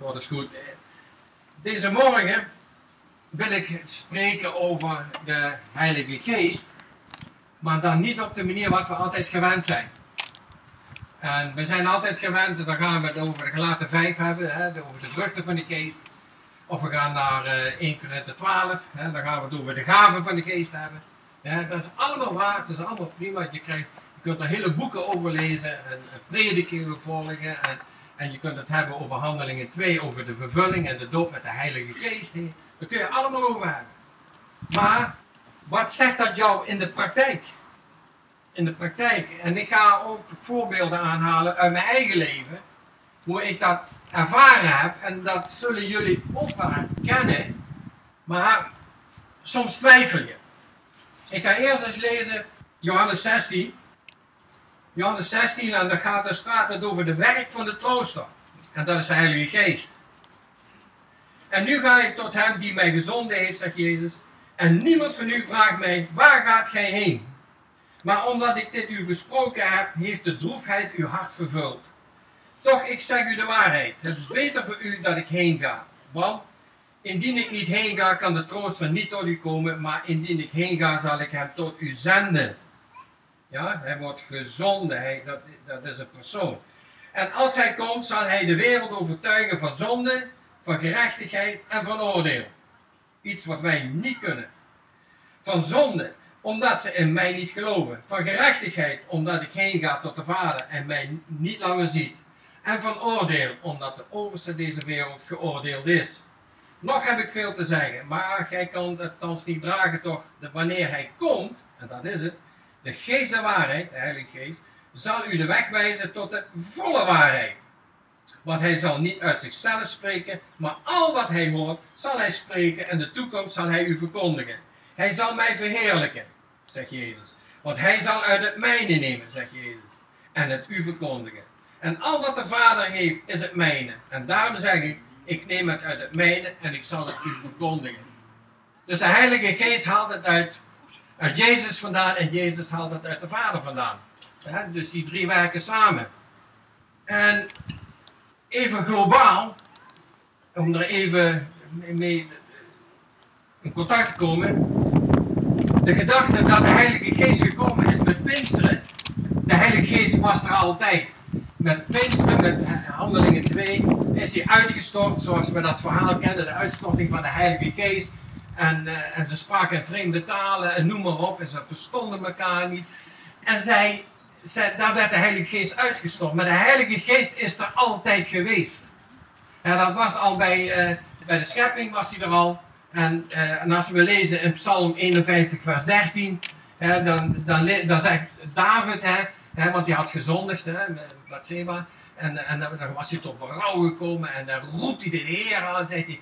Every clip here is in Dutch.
God is goed. Deze morgen wil ik spreken over de Heilige Geest, maar dan niet op de manier wat we altijd gewend zijn. En we zijn altijd gewend, dan gaan we het over de gelaten 5 hebben, hè, over de vruchten van de geest. Of we gaan naar uh, 1 Korinther 12, hè, dan gaan we het over de gaven van de geest hebben. Ja, dat is allemaal waar, dat is allemaal prima. Je, krijgt, je kunt er hele boeken over lezen en, en volgen. En, en je kunt het hebben over handelingen 2, over de vervulling en de doop met de Heilige Geest. Daar kun je allemaal over hebben. Maar wat zegt dat jou in de praktijk? In de praktijk. En ik ga ook voorbeelden aanhalen uit mijn eigen leven. Hoe ik dat ervaren heb. En dat zullen jullie ook wel kennen. Maar soms twijfel je. Ik ga eerst eens lezen Johannes 16. Johannes 16 en dan gaat de staat het over de werk van de trooster. En dat is de Heilige Geest. En nu ga ik tot hem die mij gezonden heeft, zegt Jezus. En niemand van u vraagt mij, waar gaat gij heen? Maar omdat ik dit u besproken heb, heeft de droefheid uw hart vervuld. Toch, ik zeg u de waarheid. Het is beter voor u dat ik heen ga. Want indien ik niet heen ga, kan de trooster niet tot u komen. Maar indien ik heen ga, zal ik hem tot u zenden. Ja, hij wordt gezonden. Hij, dat, dat is een persoon. En als hij komt, zal hij de wereld overtuigen van zonde, van gerechtigheid en van oordeel. Iets wat wij niet kunnen. Van zonde, omdat ze in mij niet geloven. Van gerechtigheid, omdat ik heen ga tot de Vader en mij niet langer ziet. En van oordeel, omdat de overste deze wereld geoordeeld is. Nog heb ik veel te zeggen, maar gij kan het thans niet dragen toch. Wanneer hij komt, en dat is het, de geest der waarheid, de Heilige Geest, zal u de weg wijzen tot de volle waarheid. Want hij zal niet uit zichzelf spreken, maar al wat hij hoort, zal hij spreken en de toekomst zal hij u verkondigen. Hij zal mij verheerlijken, zegt Jezus. Want hij zal uit het mijne nemen, zegt Jezus, en het u verkondigen. En al wat de Vader heeft, is het mijne. En daarom zeg ik, ik neem het uit het mijne en ik zal het u verkondigen. Dus de Heilige Geest haalt het uit uit Jezus vandaan en Jezus haalt het uit de Vader vandaan. dus die drie werken samen. En even globaal, om er even mee in contact te komen. De gedachte dat de Heilige Geest gekomen is met Pinksteren. De Heilige Geest was er altijd. Met Pinksteren, met Handelingen 2, is hij uitgestort, zoals we dat verhaal kennen, de uitstorting van de Heilige Geest. En, uh, en ze spraken vreemde talen en noem maar op. En ze verstonden elkaar niet. En zij, zij, daar werd de Heilige Geest uitgestort. Maar de Heilige Geest is er altijd geweest. Dat was al bij, uh, bij de schepping was hij er al. En, en, als we lezen in Psalm 51 vers 13. dan, dan, dan zegt David, hè, hè, want hij had gezondigd hè, met Bathseba. En, en dan was hij tot berouw gekomen. En dan roept hij de Heer aan en zegt hij...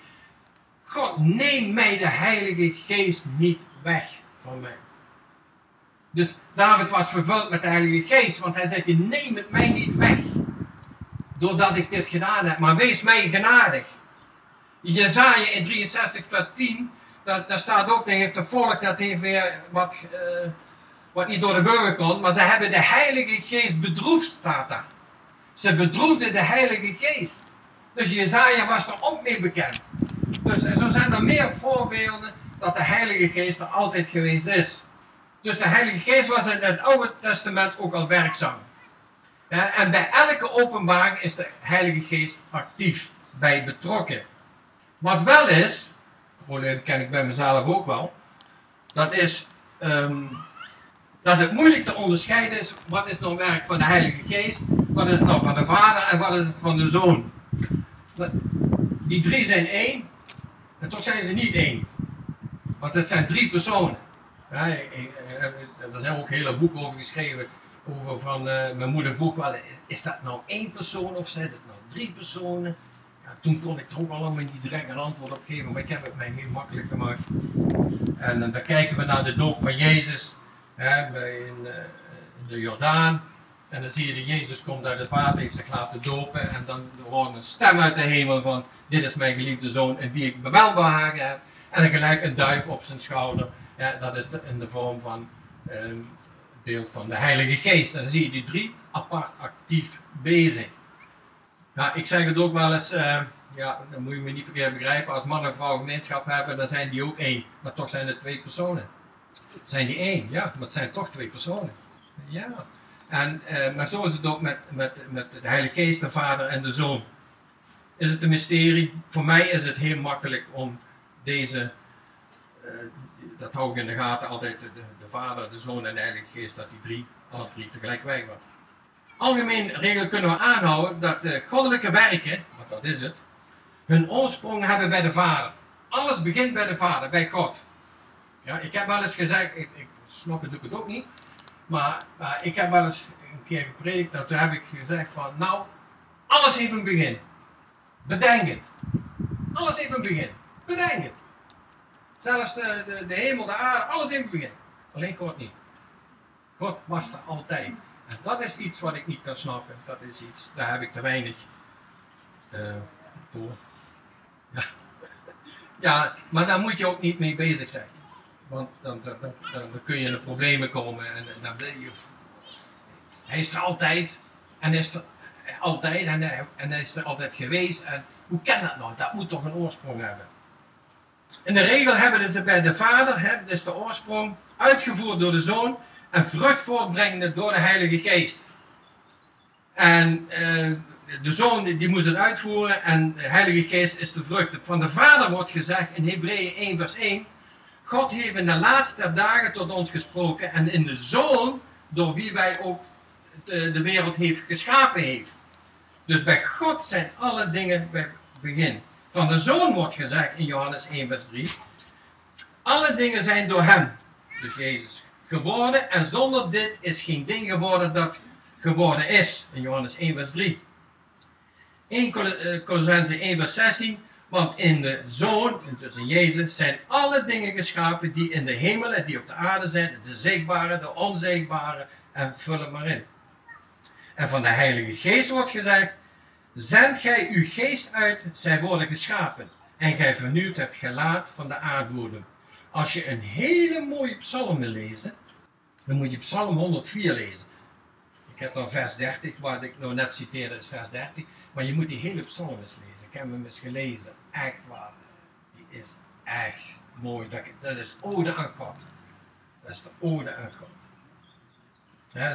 God, neem mij de Heilige Geest niet weg van mij. Dus David was vervuld met de Heilige Geest, want hij zei: Neem het mij niet weg. Doordat ik dit gedaan heb, maar wees mij genadig. Jezaja in 63 vers 10, daar, daar staat ook, daar heeft de volk, dat heeft weer wat, uh, wat niet door de burger kon, maar ze hebben de Heilige Geest bedroefd, staat daar. Ze bedroefden de Heilige Geest. Dus Jezaja was er ook mee bekend. Dus zo zijn er meer voorbeelden dat de Heilige Geest er altijd geweest is. Dus de Heilige Geest was in het Oude Testament ook al werkzaam. Ja, en bij elke openbaring is de Heilige Geest actief bij betrokken. Wat wel is, dat ken ik bij mezelf ook wel, dat is um, dat het moeilijk te onderscheiden is wat is nou werk van de Heilige Geest, wat is het nou van de Vader en wat is het van de Zoon. Die drie zijn één, en toch zijn ze niet één. Want het zijn drie personen. Ja, er zijn ook hele boeken over geschreven. Over van, uh, mijn moeder vroeg wel, is dat nou één persoon of zijn het nou drie personen? Ja, toen kon ik toch wel allemaal niet direct een antwoord op geven, maar ik heb het mij heel makkelijk gemaakt. En uh, dan kijken we naar de doop van Jezus hè, bij in, in de Jordaan. En dan zie je dat Jezus komt uit het water, heeft zich laten dopen. En dan hoort een stem uit de hemel van, dit is mijn geliefde zoon en wie ik wel behagen heb. En dan gelijk een duif op zijn schouder. Ja, dat is in de vorm van het ehm, beeld van de Heilige Geest. Dan zie je die drie apart actief bezig. Nou, ik zeg het ook wel eens, uh, ja, dan moet je me niet verkeerd begrijpen. Als man en vrouw gemeenschap hebben, dan zijn die ook één. Maar toch zijn het twee personen. Zijn die één, ja, maar het zijn toch twee personen. Ja. En, eh, maar zo is het ook met, met, met de Heilige Geest, de Vader en de Zoon. Is het een mysterie? Voor mij is het heel makkelijk om deze, eh, dat hou ik in de gaten altijd, de, de Vader, de Zoon en de Heilige Geest, dat die drie, alle drie tegelijk worden. Algemeen regel kunnen we aanhouden dat de goddelijke werken, want dat is het, hun oorsprong hebben bij de Vader. Alles begint bij de Vader, bij God. Ja, ik heb wel eens gezegd, ik, ik snap het, doe het ook niet, maar, ik heb wel eens een keer gepredikt, dat heb ik gezegd van, nou, alles heeft een begin. Bedenk het. Alles heeft een begin. Bedenk het. Zelfs de, de, de hemel, de aarde, alles heeft een begin. Alleen God niet. God was er altijd. En dat is iets wat ik niet kan snappen. Dat is iets, daar heb ik te weinig uh, voor. Ja. ja, maar daar moet je ook niet mee bezig zijn. Want dan, dan, kun je in de problemen komen en, dan je. Hij is er altijd en is er altijd en, en hij is er altijd geweest. En hoe kan dat nou? Dat moet toch een oorsprong hebben. In de regel hebben ze bij de vader, hè, dus de oorsprong, uitgevoerd door de zoon en vrucht voortbrengende door de Heilige Geest. En uh, de zoon die moest het uitvoeren en de Heilige Geest is de vrucht. Van de Vader wordt gezegd in Hebreeën 1 vers 1. God heeft in de laatste dagen tot ons gesproken en in de Zoon, door wie wij ook de, de wereld heeft geschapen heeft. Dus bij God zijn alle dingen bij begin. Van de Zoon wordt gezegd in Johannes 1 vers 3. Alle dingen zijn door Hem, dus Jezus, geworden en zonder dit is geen ding geworden dat geworden is. In Johannes 1 vers 3. 1 Colossense 1 vers 16. Want in de Zoon, dus in Jezus, zijn alle dingen geschapen die in de hemel en die op de aarde zijn. De zichtbare, de onzichtbare. En vul het maar in. En van de Heilige Geest wordt gezegd. Zend gij uw geest uit, zij worden geschapen. En gij vernieuwt het gelaat van de aardbodem. Als je een hele mooie psalm wil lezen, dan moet je psalm 104 lezen. Ik heb dan vers 30, wat ik nou net citeerde is vers 30. Maar je moet die hele psalm eens lezen. Ik heb hem eens gelezen. Echt waar. Die is echt mooi. Dat, dat is ode aan God. Dat is de ode aan God.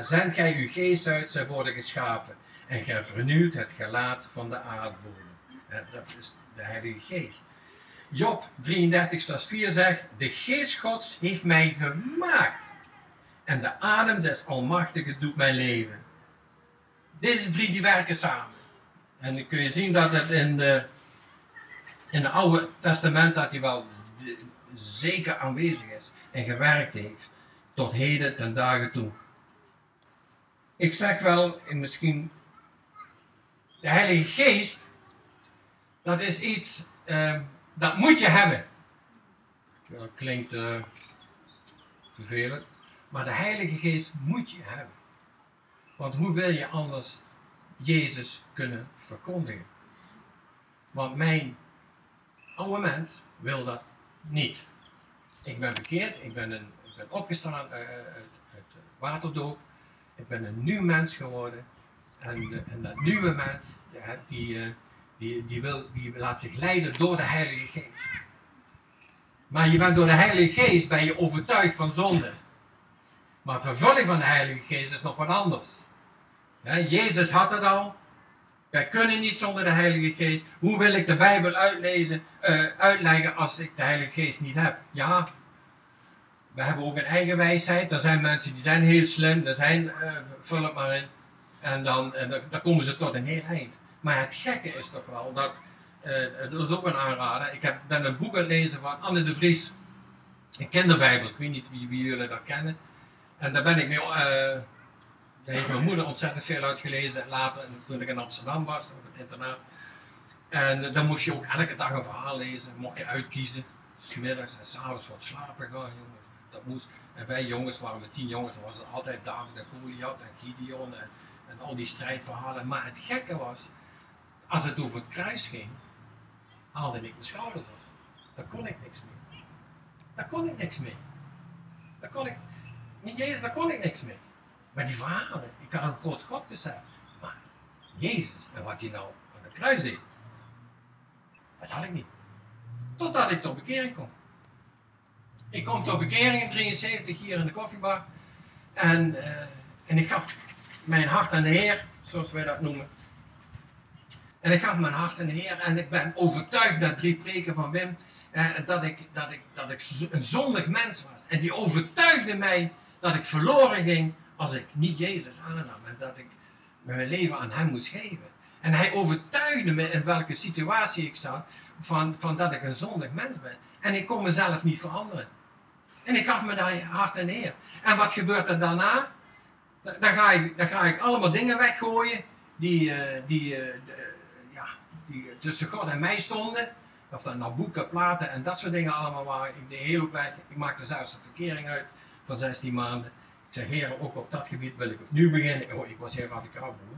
Zend gij uw geest uit, zij worden geschapen. En gij vernieuwt het gelaat van de aardbodem. dat is de Heilige Geest. Job 33, vers 4 zegt: De geest Gods heeft mij gemaakt. En de adem des Almachtigen doet mijn leven. Deze drie die werken samen. En dan kun je zien dat het in, de, in het Oude Testament dat hij wel zeker aanwezig is en gewerkt heeft. Tot heden ten dagen toe. Ik zeg wel, en misschien de Heilige Geest, dat is iets, uh, dat moet je hebben. Dat klinkt uh, vervelend, maar de Heilige Geest moet je hebben. Want hoe wil je anders Jezus kunnen verkondigen? Want mijn oude mens wil dat niet. Ik ben bekeerd, ik ben, een, ik ben opgestaan uit, uit waterdoop, ik ben een nieuw mens geworden. En, en dat nieuwe mens, die, eh, die, die, wil, die laat zich leiden door de Heilige Geest. Maar je bent door de Heilige Geest ben je overtuigd van zonde. Maar vervulling van de Heilige Geest is nog wat anders. Jezus had het al. Wij kunnen niet zonder de Heilige Geest. Hoe wil ik de Bijbel uitlezen, uh, uitleggen als ik de Heilige Geest niet heb? Ja, we hebben ook een eigen wijsheid. Er zijn mensen die zijn heel slim. Er zijn, uh, vul het maar in. En dan, en dan, komen ze tot een heel eind. Maar het gekke is toch wel dat, dat is ook een aanrader. Ik heb, ben een boek aan het lezen van Anne de Vries. Een kinderbijbel. Ik weet niet wie, wie jullie dat kennen. En daar ben ik mee, daar heeft mijn moeder ontzettend veel uitgelezen. Later, toen ik in Amsterdam was, op het internaat. En dan moest je ook elke dag een verhaal lezen. Mocht je uitkiezen. Smiddags en s'avonds wat slapen gaan, jongens. Dat moest. En wij jongens waren met tien jongens. Dan was het altijd David en Goliath en Gideon en al die strijdverhalen. Maar het gekke was, als het over het kruis ging, haalde ik mijn schouders op. Daar kon ik niks mee. Daar kon ik niks mee. Daar kon ik, Jezus, daar kon ik niks mee. Maar die verhalen, ik had een groot God besef. Maar Jezus en wat hij nou aan het kruis deed. Dat had ik niet. Totdat ik tot bekering kom. Ik kom tot bekering in 73 hier in de koffiebar. En, uh, en ik gaf mijn hart aan de Heer, zoals wij dat noemen. En ik gaf mijn hart aan de Heer en ik ben overtuigd na drie preken van Wim uh, dat, ik, dat, ik, dat ik een zondig mens was. En die overtuigde mij dat ik verloren ging als ik niet Jezus aannam en dat ik mijn leven aan Hem moest geven. En hij overtuigde me in welke situatie ik zat, van, van dat ik een zondig mens ben. En ik kon mezelf niet veranderen. En ik gaf me daar hart en neer. En wat gebeurt er daarna? Dan ga ik, dan ga ik allemaal dingen weggooien die, uh, die, uh, de, ja, die tussen God en mij stonden. Of dat nou boeken, platen en dat soort dingen allemaal waren. Ik deed heel weg. Ik maakte zelfs een verkering uit van 16 maanden. Zeg, heren, ook op dat gebied wil ik opnieuw beginnen. Oh, ik was heel radicaal voor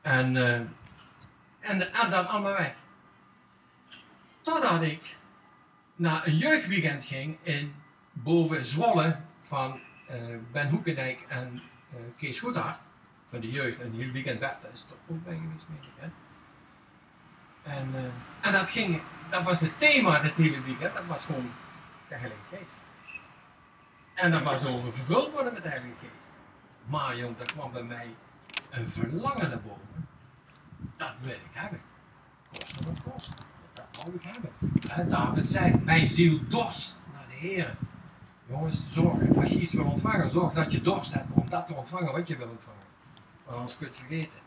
En, uh, en, en dan allemaal weg. Totdat ik naar een jeugdweekend ging in boven Zwolle van uh, Ben Hoekendijk en uh, Kees Goedhart van de jeugd. En die weekend werd daar is toch ook bij geweest, meen ik. En, en dat ging, dat was het thema het hele weekend, dat was gewoon de Heilige Geest. En dat was over vervuld worden met de Geest. Maar jong, daar kwam bij mij een verlangen naar boven. Dat wil ik hebben. Kost wat kost. Dat wou ik hebben. En David zei, mijn ziel dorst naar de Heer. Jongens, zorg, als je iets wil ontvangen, zorg dat je dorst hebt om dat te ontvangen wat je wil ontvangen. Want anders kun je het vergeten.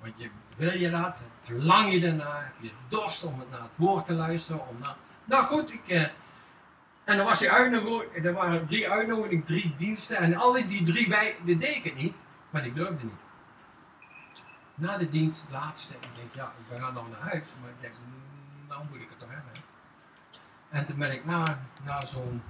Want je, wil je dat, verlang je ernaar, heb je dorst om het naar het woord te luisteren. Om naar... Nou goed, ik, eh, en dan was die uitnodiging, er waren drie uitnodigingen, drie diensten. En alle die drie bij, dat deed ik het niet, maar ik durfde niet. Na de dienst, laatste, ik denk, ja, ik ga nog naar huis. Maar ik denk, nou moet ik het toch hebben. En toen ben ik na, na zo'n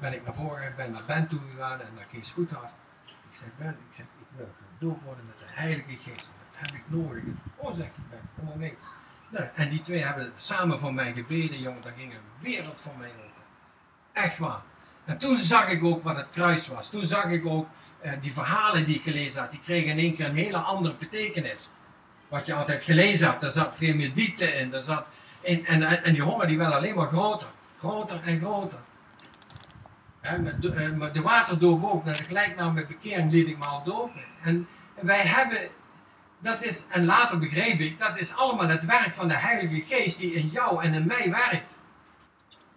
ben ik naar voren, ben naar Ben toe gegaan en naar Kees Goedhart. Ik zeg, Ben, ik zeg, ik wil gedoopt worden met de Heilige Geest. Dat heb ik nodig. Oh, zeg ik, Ben, kom maar mee. Nou, en die twee hebben samen voor mij gebeden, jongen, daar ging een wereld voor mij open. Echt waar. En toen zag ik ook wat het kruis was. Toen zag ik ook uh, die verhalen die ik gelezen had, die kregen in één keer een hele andere betekenis. Wat je altijd gelezen hebt, daar zat veel meer diepte in. Daar zat in en, en die honger die werd alleen maar groter. Groter en groter. Ja, met, de, uh, met de waterdoop ook, naar de gelijknaam met bekering liet ik me al dopen. En wij hebben, dat is, en later begreep ik, dat is allemaal het werk van de Heilige Geest die in jou en in mij werkt.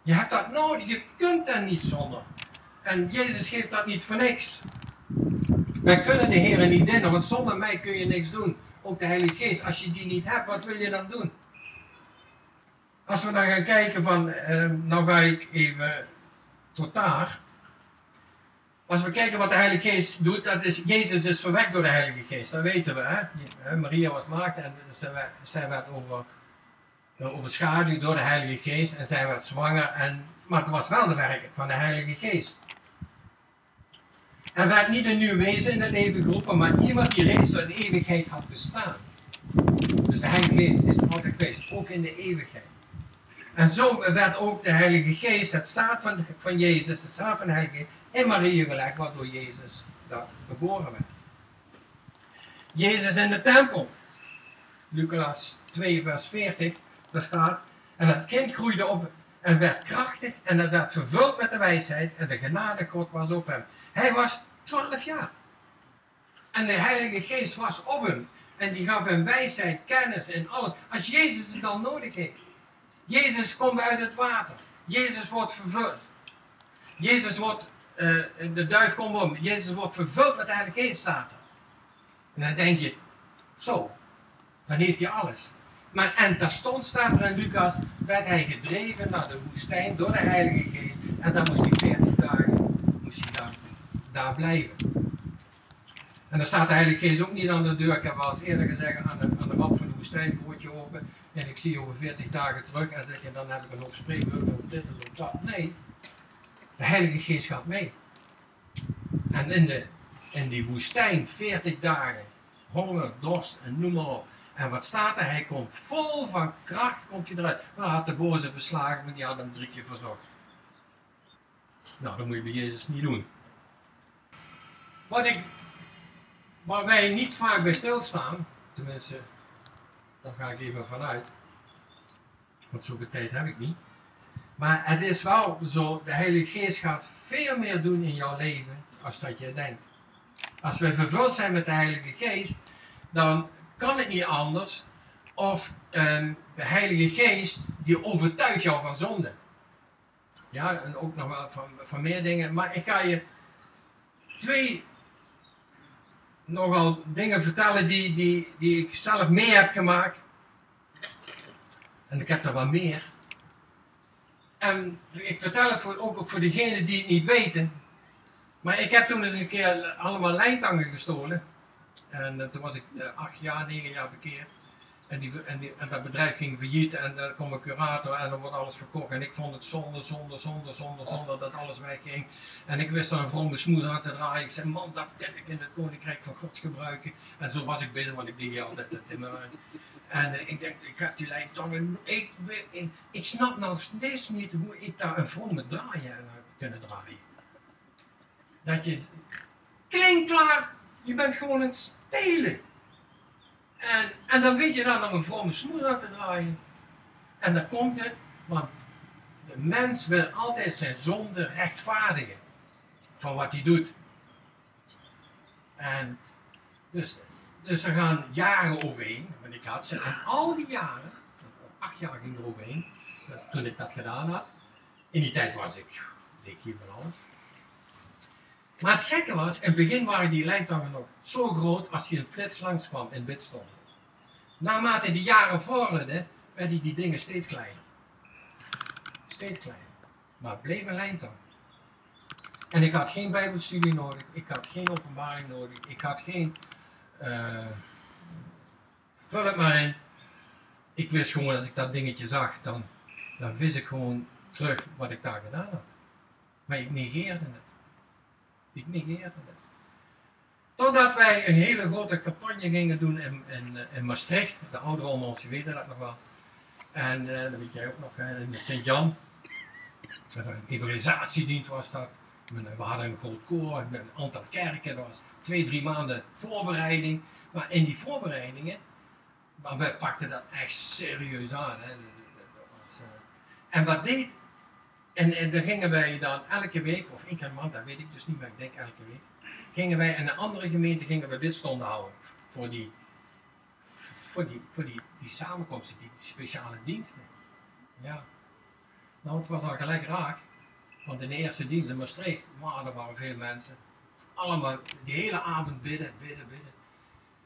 Je hebt dat nodig, je kunt daar niet zonder. En Jezus geeft dat niet voor niks. Wij kunnen de Heer niet dienen, want zonder mij kun je niks doen. Ook de Heilige Geest, als je die niet hebt, wat wil je dan doen? Als we dan gaan kijken van, eh, nou ga ik even tot daar. Als we kijken wat de Heilige Geest doet, dat is, Jezus is verwekt door de Heilige Geest, dat weten we. Hè? Maria was maagd en zij werd over overschaduwd door de Heilige Geest en zij werd zwanger. En, maar het was wel de werk van de Heilige Geest. Er werd niet een nieuw wezen in het leven geroepen, maar iemand die reeds door de eeuwigheid had bestaan. Dus de Heilige Geest is altijd geweest, ook in de eeuwigheid. En zo werd ook de Heilige Geest, het zaad van, van Jezus, het zaad van de Heilige Geest, in Maria gelegd, waardoor Jezus daar geboren werd. Jezus in de tempel. Lucas 2, vers 40. Daar staat, en het kind groeide op en werd krachtig en het werd vervuld met de wijsheid en de genade God was op hem. Hij was 12 jaar. En de Heilige Geest was op hem. En die gaf hem wijsheid, kennis en alles. Als Jezus het dan nodig heeft. Jezus komt uit het water. Jezus wordt vervuld. Jezus wordt, uh, de duif komt om. Jezus wordt vervuld met de Heilige Geest, staat. En dan denk je, zo, dan heeft hij alles. Maar en terstond staat er in Lucas, werd hij gedreven naar de woestijn door de Heilige Geest. En dan moest hij 40 dagen moest hij daar, blijven. En dan staat de Heilige Geest ook niet aan de deur. Ik heb al eens eerder gezegd, aan de, aan de rand van de woestijn, poortje open. En ik zie je over 40 dagen terug en zeg je, dan heb ik een hoop spreekbeurten over dit en dat. Nee, de Heilige Geest gaat mee. En in, de, in die woestijn, 40 dagen, honger, dorst en noem maar op. En wat staat er? Hij komt vol van kracht, komt hij eruit. Nou, had de boze beslagen, maar die had hem drie keer verzocht. Nou, dat moet je bij Jezus niet doen. Wat ik, waar wij niet vaak bij stilstaan, tenminste, daar ga ik even vanuit, Want zoveel tijd heb ik niet. Maar het is wel zo, de Heilige Geest gaat veel meer doen in jouw leven als dat je denkt. Als we vervuld zijn met de Heilige Geest, dan kan het niet anders of ehm, de Heilige Geest die overtuigt jou van zonde. Ja, en ook nog wel van, van meer dingen. Maar ik ga je twee nogal dingen vertellen die, die, die ik zelf mee heb gemaakt. En ik heb er wel meer. En ik vertel het voor, ook voor degenen die het niet weten. Maar ik heb toen eens een keer allemaal lijntangen gestolen. En uh, toen was ik uh, acht jaar, negen jaar bekeerd. En, die, en, die, en dat bedrijf ging failliet en er kwam een curator en dan wordt alles verkocht. En ik vond het zonde, zonde, zonde, zonde, zonde dat alles wegging. En ik wist dan een vrome smoeder aan te draaien. Ik zei, man, dat kan ik in het koninkrijk van God gebruiken. En zo was ik bezig, want ik deed hier altijd het En uh, ik denk, ik heb die lijntangen. Ik, ik, snap nog steeds niet hoe ik daar een vrome draaien heb kunnen draaien. Dat je, klinkklaar, je bent gewoon een stelen. En, en dan weet je dan nog een vrome smoes aan te draaien. En dan komt het, want de mens wil altijd zijn zonde rechtvaardigen van wat hij doet. En dus, dus er gaan jaren overheen, want ik had ze, al die jaren, acht jaar ging er overheen, toen ik dat gedaan had. In die tijd was ik, deed van alles. Maar het gekke was, in het begin waren die lijntangen nog zo groot als hij een flits langs kwam in Bidstone. Naarmate die jaren vorderden, werden die dingen steeds kleiner. Steeds kleiner. Maar het bleef een lijntang. En ik had geen bijbelstudie nodig, ik had geen openbaring nodig, ik had geen... Uh, vul het maar in. Ik wist gewoon, als ik dat dingetje zag, dan, dan wist ik gewoon terug wat ik daar gedaan had. Maar ik negeerde het. Ik negeerde het. Totdat wij een hele grote campagne gingen doen in, in, in Maastricht. De onder ons weten dat nog wel. En uh, dat weet jij ook nog, in Sint-Jan. Een evangelisatiedienst was dat. We hadden een groot koor, een aantal kerken. Dat was twee, drie maanden voorbereiding. Maar in die voorbereidingen, maar wij pakten dat echt serieus aan. Dat was, uh, en wat deed en, en dan gingen wij dan elke week, of ik en man, dat weet ik dus niet, maar ik denk elke week, gingen wij in een andere gemeente gingen we bidstonden houden voor die, voor die, voor die, die samenkomsten, die, speciale diensten. Ja. Nou, het was al gelijk raak, want in de eerste dienst in Maastricht, maar er waren veel mensen. Allemaal de hele avond bidden, bidden, bidden.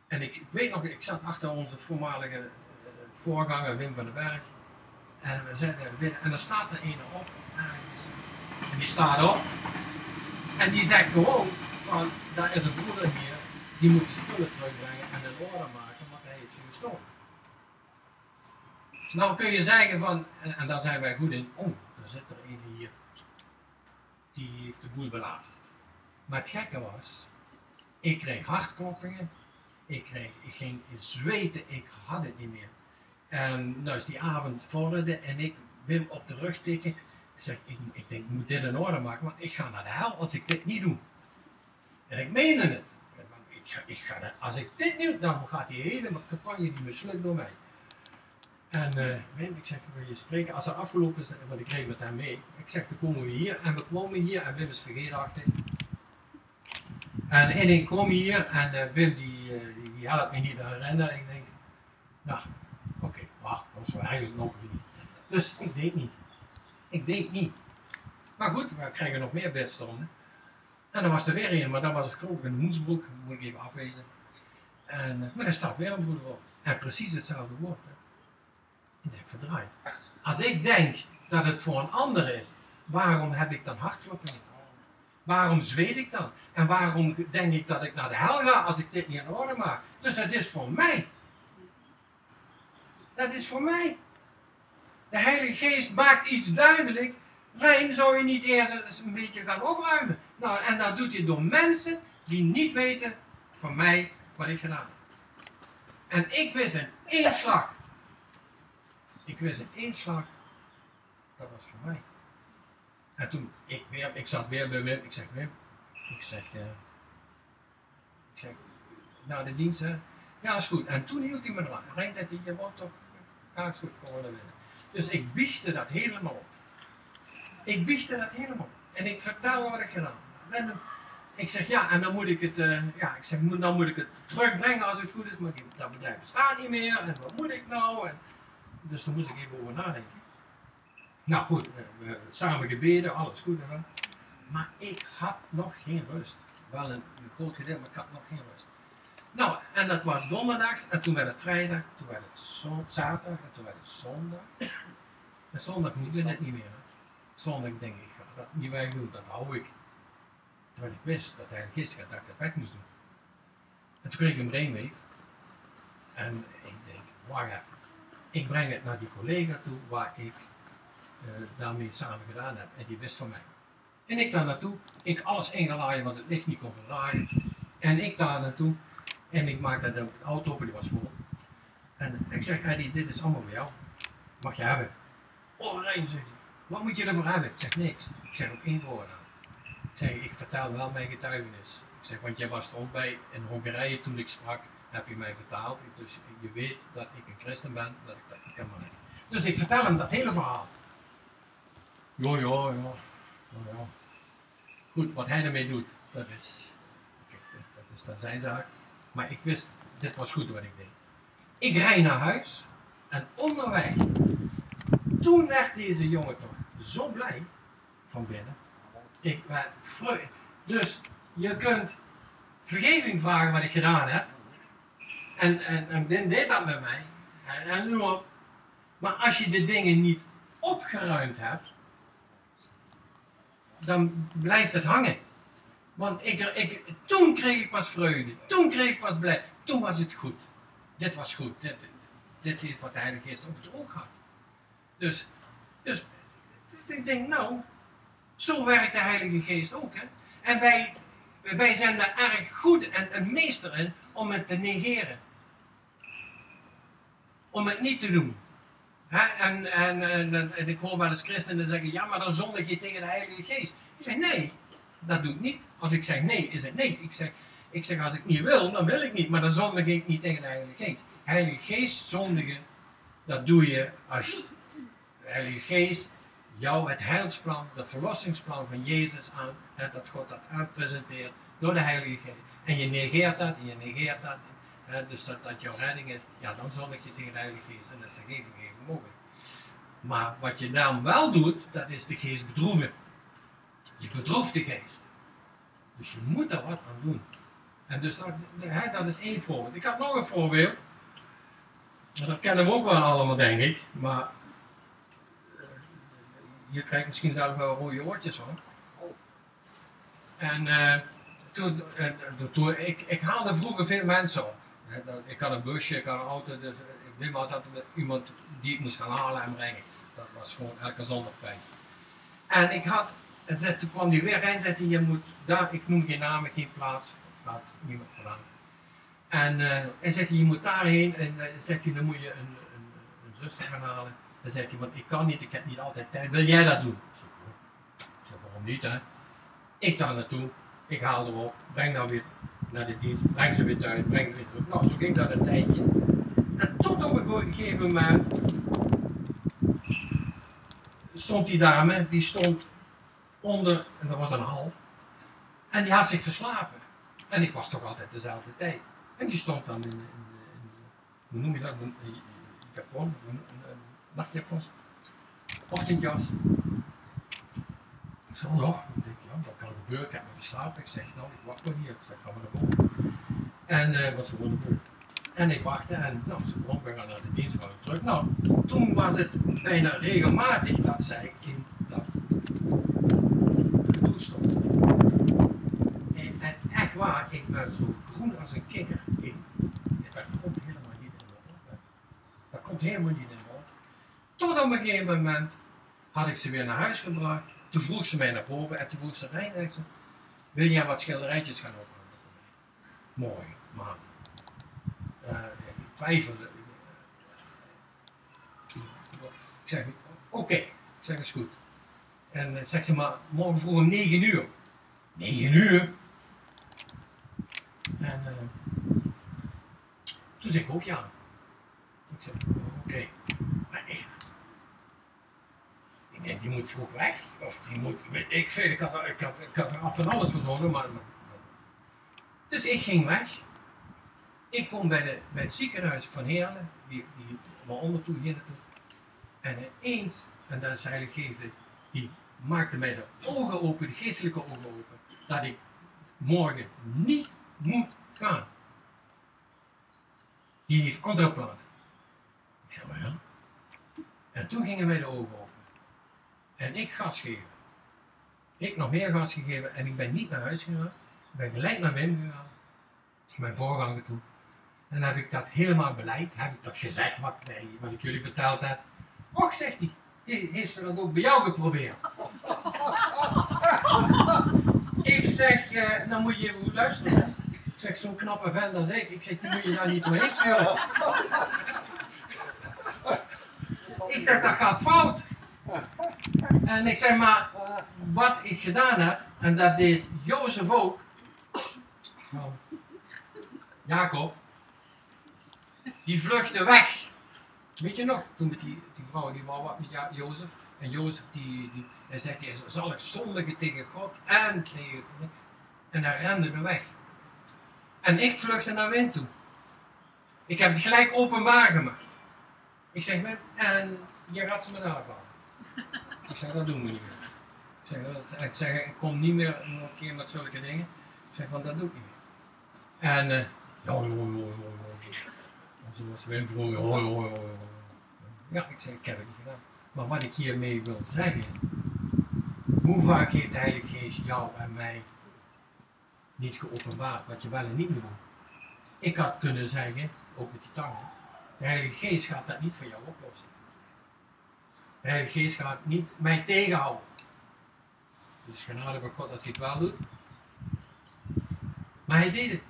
En ik, weet nog, ik zat achter onze voormalige uh, voorganger Wim van den Berg. En we zetten er binnen. En er staat er een op. Die staat op. En die zegt gewoon van, daar is een broeder hier. Die moet de spullen terugbrengen en in orde maken, want hij heeft ze gestolen. Nou kun je zeggen van, en, en daar zijn wij goed in, oh, er zit er een hier. Die heeft de boel belazerd. Maar het gekke was, ik kreeg hartkloppingen. Ik, kreeg, ik ging zweten, ik had het niet meer. En dus die avond vorderde en ik wil op de rug tikken. Ik zeg, ik, ik denk, ik moet dit in orde maken, want ik ga naar de hel als ik dit niet doe. En ik meende het. Ik ga, ik ga, als ik dit doe, dan gaat die hele campagne die mislukt door mij. En uh, ik zeg, wil je spreken? Als het afgelopen is, want ik reed met hem mee. Ik zeg, dan komen we hier. En we komen hier en Wim is vergeetachtig. En ik kom hier en uh, Wim die, uh, die helpt me niet aan rennen. En ik denk, nou, Oké, okay, wacht, dat was eigenlijk nog niet. Dus ik deed niet. Ik deed niet. Maar goed, we krijgen nog meer bedstonden. En dan was er weer een, maar dat was het geloof in Hoensbroek, moet ik even afwezen. En, eh, maar daar staat weer een broeder op. En precies hetzelfde woord. Hè. Ik denk, verdraaid. Als ik denk dat het voor een ander is, waarom heb ik dan hartkloppingen? Waarom zweet ik dan? En waarom denk ik dat ik naar de hel ga als ik dit niet in orde maak? Dus het is voor mij. Dat is voor mij. De Heilige Geest maakt iets duidelijk. Rijn zou je niet eerst een beetje gaan opruimen. Nou, en dat doet hij door mensen die niet weten van mij wat ik gedaan heb. En ik wist in één slag. Ik wist in één slag. Dat was voor mij. En toen, ik, weer, ik zat weer bij Wim. Ik zeg, Wim. Ik zeg, uh, ik zeg, nou de dienst, hè. Ja, is goed. En toen hield hij me eraan. Rijn zei, je wordt toch ga ik zo corona winnen. Dus ik biechte dat helemaal op. Ik biechte dat helemaal op. En ik vertel wat ik gedaan heb. Ik zeg ja, en dan moet ik het, uh, ja, ik zeg, dan moet ik het terugbrengen als het goed is, maar dat bedrijf bestaat niet meer. En wat moet ik nou? Dus daar moest ik even over nadenken. Nou goed, we hebben samen gebeden, alles goed en. Maar ik had nog geen rust. Wel een, een groot gedeelte, maar ik had nog geen rust. Nou, en dat was donderdags, en toen werd het vrijdag, toen werd het zaterdag, en toen werd het zondag. En zondag we het niet meer. Zondag denk ik, ga dat niet weg doen, dat hou ik. Terwijl ik wist dat hij gisteren dat ik het weg moest doen. En toen kreeg ik een brainwave. En ik denk, wacht even. Ik breng het naar die collega toe waar ik uh, daarmee samen gedaan heb. En die wist van mij. En ik daar naartoe. Ik alles ingelaaien wat het licht niet kon verdraaien. En ik daar naartoe. En ik maakte de auto op, die was vol. En ik zeg, Eddie, dit is allemaal voor jou. Mag je hebben. Oh, Rijn, zegt hij. Wat moet je ervoor hebben? Ik zeg niks. Ik zeg ook één woord aan. Ik zeg, ik vertel wel mijn getuigenis. Ik zeg, want jij was er ook bij in Hongarije toen ik sprak, heb je mij vertaald. Dus je weet dat ik een christen ben, dat ik dat niet. Dus ik vertel hem dat hele verhaal. Ja, ja, ja. ja, Goed, wat hij ermee doet, dat is, dat is dan zijn zaak. Maar ik wist, dit was goed wat ik deed. Ik rijd naar huis en onderweg, toen werd deze jongen toch zo blij van binnen. Ik werd vreugd. Dus je kunt vergeving vragen wat ik gedaan heb. En, en, en Ben deed dat met mij. En. Maar als je de dingen niet opgeruimd hebt, dan blijft het hangen. Want ik, ik, toen kreeg ik pas vreugde. Toen kreeg ik pas blij. Toen was het goed. Dit was goed. Dit, dit is wat de Heilige Geest op het oog had. Dus, dus ik denk, nou, zo werkt de Heilige Geest ook. Hè? En wij, wij zijn daar erg goed en een meester in om het te negeren. Om het niet te doen. En, en, en, en, ik hoor wel eens christenen zeggen, ja, maar dan zondig je tegen de Heilige Geest. Ik zeg, nee, dat doe ik niet. Als ik zeg nee, is het nee. Ik zeg, ik zeg als ik niet wil, dan wil ik niet. Maar dan zondig ik niet tegen de Heilige Geest. Heilige Geest zondigen, dat doe je als de Heilige Geest jou het heilsplan, het verlossingsplan van Jezus aan, hè, dat God dat aanpresenteert door de Heilige Geest. En je negeert dat, en je negeert dat, dus dat dat jouw redding is, ja, dan zondig je tegen de Heilige Geest en dat is de geving even mogelijk. Maar wat je dan wel doet, dat is de geest bedroeven. Je bedroeft de geest. Dus je moet er wat aan doen. En dus dat, dat is één voorbeeld. Ik had nog een voorbeeld. Dat kennen we ook wel allemaal, denk ik. Maar je krijgt misschien zelf wel rode oortjes hoor. En uh, toen, uh, toen ik, ik haalde vroeger veel mensen op. Ik had een busje, ik had een auto, dus ik wist maar dat iemand die ik moest gaan halen en brengen. Dat was gewoon elke zondagprijs. En ik had, en toen kwam die weer en zei je moet daar, ik noem geen namen, geen plaats, dat had niemand gedaan. En uh, hij zei je moet daarheen en uh, zegt hij, dan moet je een, een, een zuster gaan halen. Dan zegt hij, want ik kan niet, ik heb niet altijd tijd. Wil jij dat doen? Ik zeg, waarom niet hè? Ik daar naartoe, ik haal erop, breng nou weer naar de dienst, breng ze weer thuis, breng ze weer terug. Nou, zo ging dat een tijdje. En tot op een gegeven moment stond die dame, die stond onder, en dat was een hal, en die had zich verslapen. En ik was toch altijd dezelfde tijd. En die stond dan in, in, hoe noem je dat, in Japon, nachtjapon, ochtendjas. Ik zei, oh ja, ik denk, ja, dat kan gebeuren, ik heb me verslapen. Ik zeg, nou, ik wacht toch hier. Ik zeg, ga maar naar boven. En uh, wat ze wilden doen. En ik wachtte en nou, ze kwam, we gaan naar de dienst, we terug. Nou, toen was het bijna regelmatig dat zij in dat En, echt waar, ik ben zo groen als een kikker. Dat komt helemaal niet in de op. Dat komt helemaal niet in de tot op een gegeven moment had ik ze weer naar huis gebracht. Toen vroeg ze mij naar boven en toen vroeg ze, Rijn, wil jij wat schilderijtjes gaan ophangen? Mooi, maar uh, ik twijfelde. Ik zeg, oké, ik zeg, is goed. En uh, zegt ze, maar morgen vroeg om 9 uur. 9 uur? En uh, toen zei ik ook ja. Ik zeg, oké. Maar ik, die moet vroeg weg. Of die moet, weet ik veel, ik had, ik had, ik had er van alles verzonnen. Maar, dus ik ging weg. Ik kom bij, de, bij het ziekenhuis van Heerlen, die, die onder toe hier. En ineens, en dat is Heilige Geest, die maakte mij de ogen open, de geestelijke ogen open, dat ik morgen niet moet gaan. Die heeft andere plannen. Ik zeg maar ja. En toen gingen mij de ogen open. En ik gas geven. Ik nog meer gas gegeven en ik ben niet naar huis gegaan. Ik ben gelijk naar Wim gegaan. Mijn voorganger toe. En heb ik dat helemaal beleid, heb ik dat gezegd wat, wat ik jullie verteld heb. Och, zegt hij, heeft ze dat ook bij jou geprobeerd? ik zeg, uh, dan moet je even goed luisteren. Ik zeg, zo'n knappe vent als ik, ik zeg, die moet je daar niet heen sturen. ik zeg, dat gaat fout. En ik zeg, maar wat ik gedaan heb, en dat deed Jozef ook, Jacob, die vluchtte weg. Weet je nog, toen met die, die vrouw, die wou wat met Jozef. En Jozef die, die hij zegt, hij zal ik zondigen tegen God en tegen... En hij rende me weg. En ik vluchtte naar wind toe. Ik heb het gelijk openbaar gemaakt. Ik zeg, en je gaat ze me halen. Ik zeg, dat doen we niet meer. Ik zeg, dat, ik, zeg, ik kom niet meer nog een keer met zulke dingen. Ik zeg, van dat doe ik niet meer. En, uh, ja, ja, zoals Wim vroeger, hoi, hoi, hoi, Ja, ik zeg, ik heb het niet gedaan. Maar wat ik hiermee wil zeggen, hoe vaak heeft de Heilige Geest jou en mij niet geopenbaard wat je wel en niet moet doen? Ik had kunnen zeggen, ook met die tangen, de Heilige Geest gaat dat niet voor jou oplossen. De Heilige Geest gaat niet mij tegenhouden. Dus genade van God als hij het wel doet. Maar hij deed het.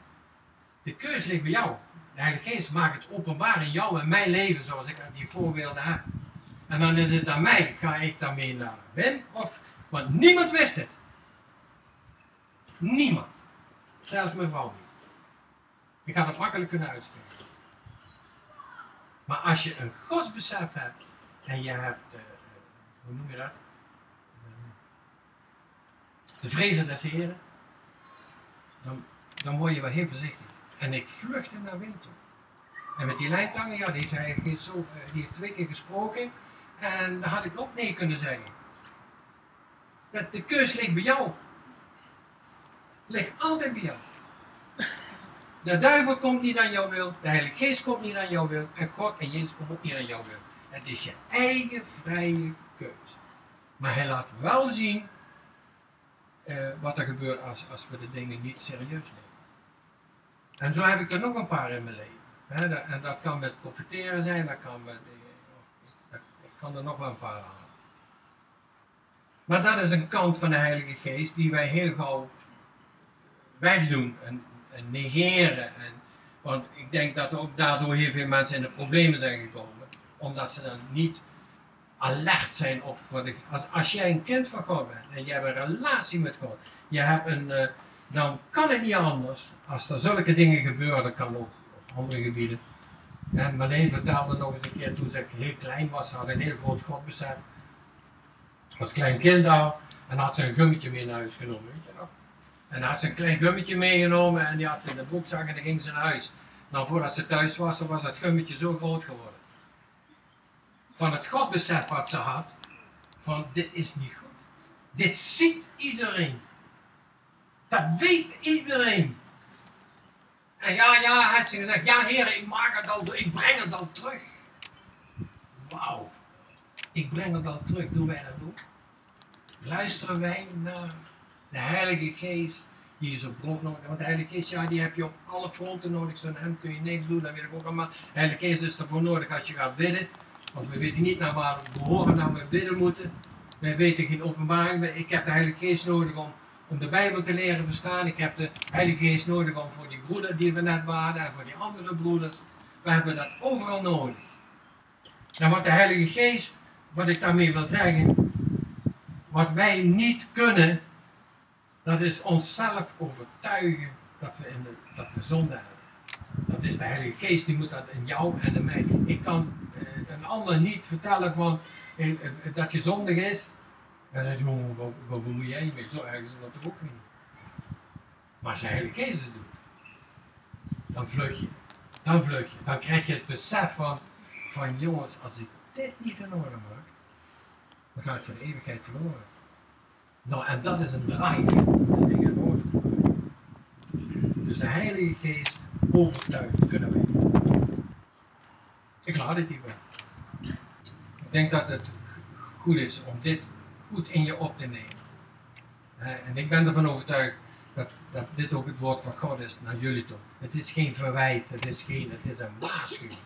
De keus ligt bij jou. De Heilige Geest maakt het openbaar in jou en mijn leven zoals ik die voorbeelden heb. En dan is het aan mij, ga ik daarmee naar Wim of, want niemand wist het. Niemand. Zelfs mijn vrouw niet. Ik had het makkelijk kunnen uitspreken. Maar als je een godsbesef hebt en je hebt, uh, hoe noem je dat? de vrezen des Heren, dan, dan word je wel heel voorzichtig. En ik vluchtte naar winter. En met die lijntangen, ja, die heeft hij eh, die twee keer gesproken. En dan had ik ook nee kunnen zeggen. Dat de keus ligt bij jou. Ligt altijd bij jou. De duivel komt niet aan jouw wil, de Heilige Geest komt niet aan jouw wil, en God en Jezus komt ook niet aan jouw wil. Het is je eigen vrije keus. Maar hij laat wel zien uh, wat er gebeurt als, als we de dingen niet serieus nemen. En zo heb ik er nog een paar in mijn leven. en dat kan met profiteren zijn, dat kan met, ik kan er nog wel een paar halen. Maar dat is een kant van de Heilige Geest die wij heel gauw wegdoen en, en negeren. En, want ik denk dat ook daardoor heel veel mensen in de problemen zijn gekomen. Omdat ze dan niet alert zijn op ik. Als, als jij een kind van God bent en je hebt een relatie met God, je hebt een, uh, dan kan het niet anders. Als er zulke dingen gebeuren, kan ook op andere gebieden. En Marleen vertelde nog eens een keer toen ze heel klein was, had een heel groot godbesef. Als klein kind al, en had ze een gummetje mee naar huis genomen, weet je nog? En had ze een klein gummetje meegenomen en die had ze in de broekzak en ging ze naar huis. Nou, voordat ze thuis was, was dat gummetje zo groot geworden. Van het godbesef wat ze had, van dit is niet goed. Dit ziet iedereen. Dat weet iedereen. En ja, ja, had ze gezegd, ja heer, ik maak het al, ik breng het al terug. Wauw. Ik breng het al terug. Doen wij dat ook? Luisteren wij naar de Heilige Geest die is op brood nodig Want de Heilige Geest, ja, die heb je op alle fronten nodig. Zonder hem kun je niks doen, dat weet ik ook allemaal. De Heilige Geest is ervoor nodig als je gaat bidden. Want we weten niet naar waar we behoren, naar we bidden moeten. Wij weten geen openbaring. Ik heb de Heilige Geest nodig om om de Bijbel te leren verstaan. Ik heb de Heilige Geest nodig om voor die broeder die we net waren en voor die andere broeders. We hebben dat overal nodig. En wat de Heilige Geest, wat ik daarmee wil zeggen, wat wij niet kunnen, dat is onszelf overtuigen dat we, in dat we zonde hebben. Dat is de Heilige Geest, die moet dat in jou en in mij. Ik kan eh, een ander niet vertellen van, eh, dat je zondig is, En zei, jongen, wat, wat bemoei jij je mee? Zo erg is dat toch ook niet. Maar als de Heilige Geest het doet, dan vlug je. Dan vlug je. Dan krijg je het besef van, van jongens, als ik dit niet in orde maak, dan ga ik voor de eeuwigheid verloren. Nou, en dat is een drive. Dus de Heilige Geest overtuigt kunnen wij. Ik laat het hierbij. Ik denk dat het goed is om dit goed in je op te nemen. En ik ben ervan overtuigd dat, dat dit ook het woord van God is naar jullie toe. Het is geen verwijt, het is geen, het is een waarschuwing.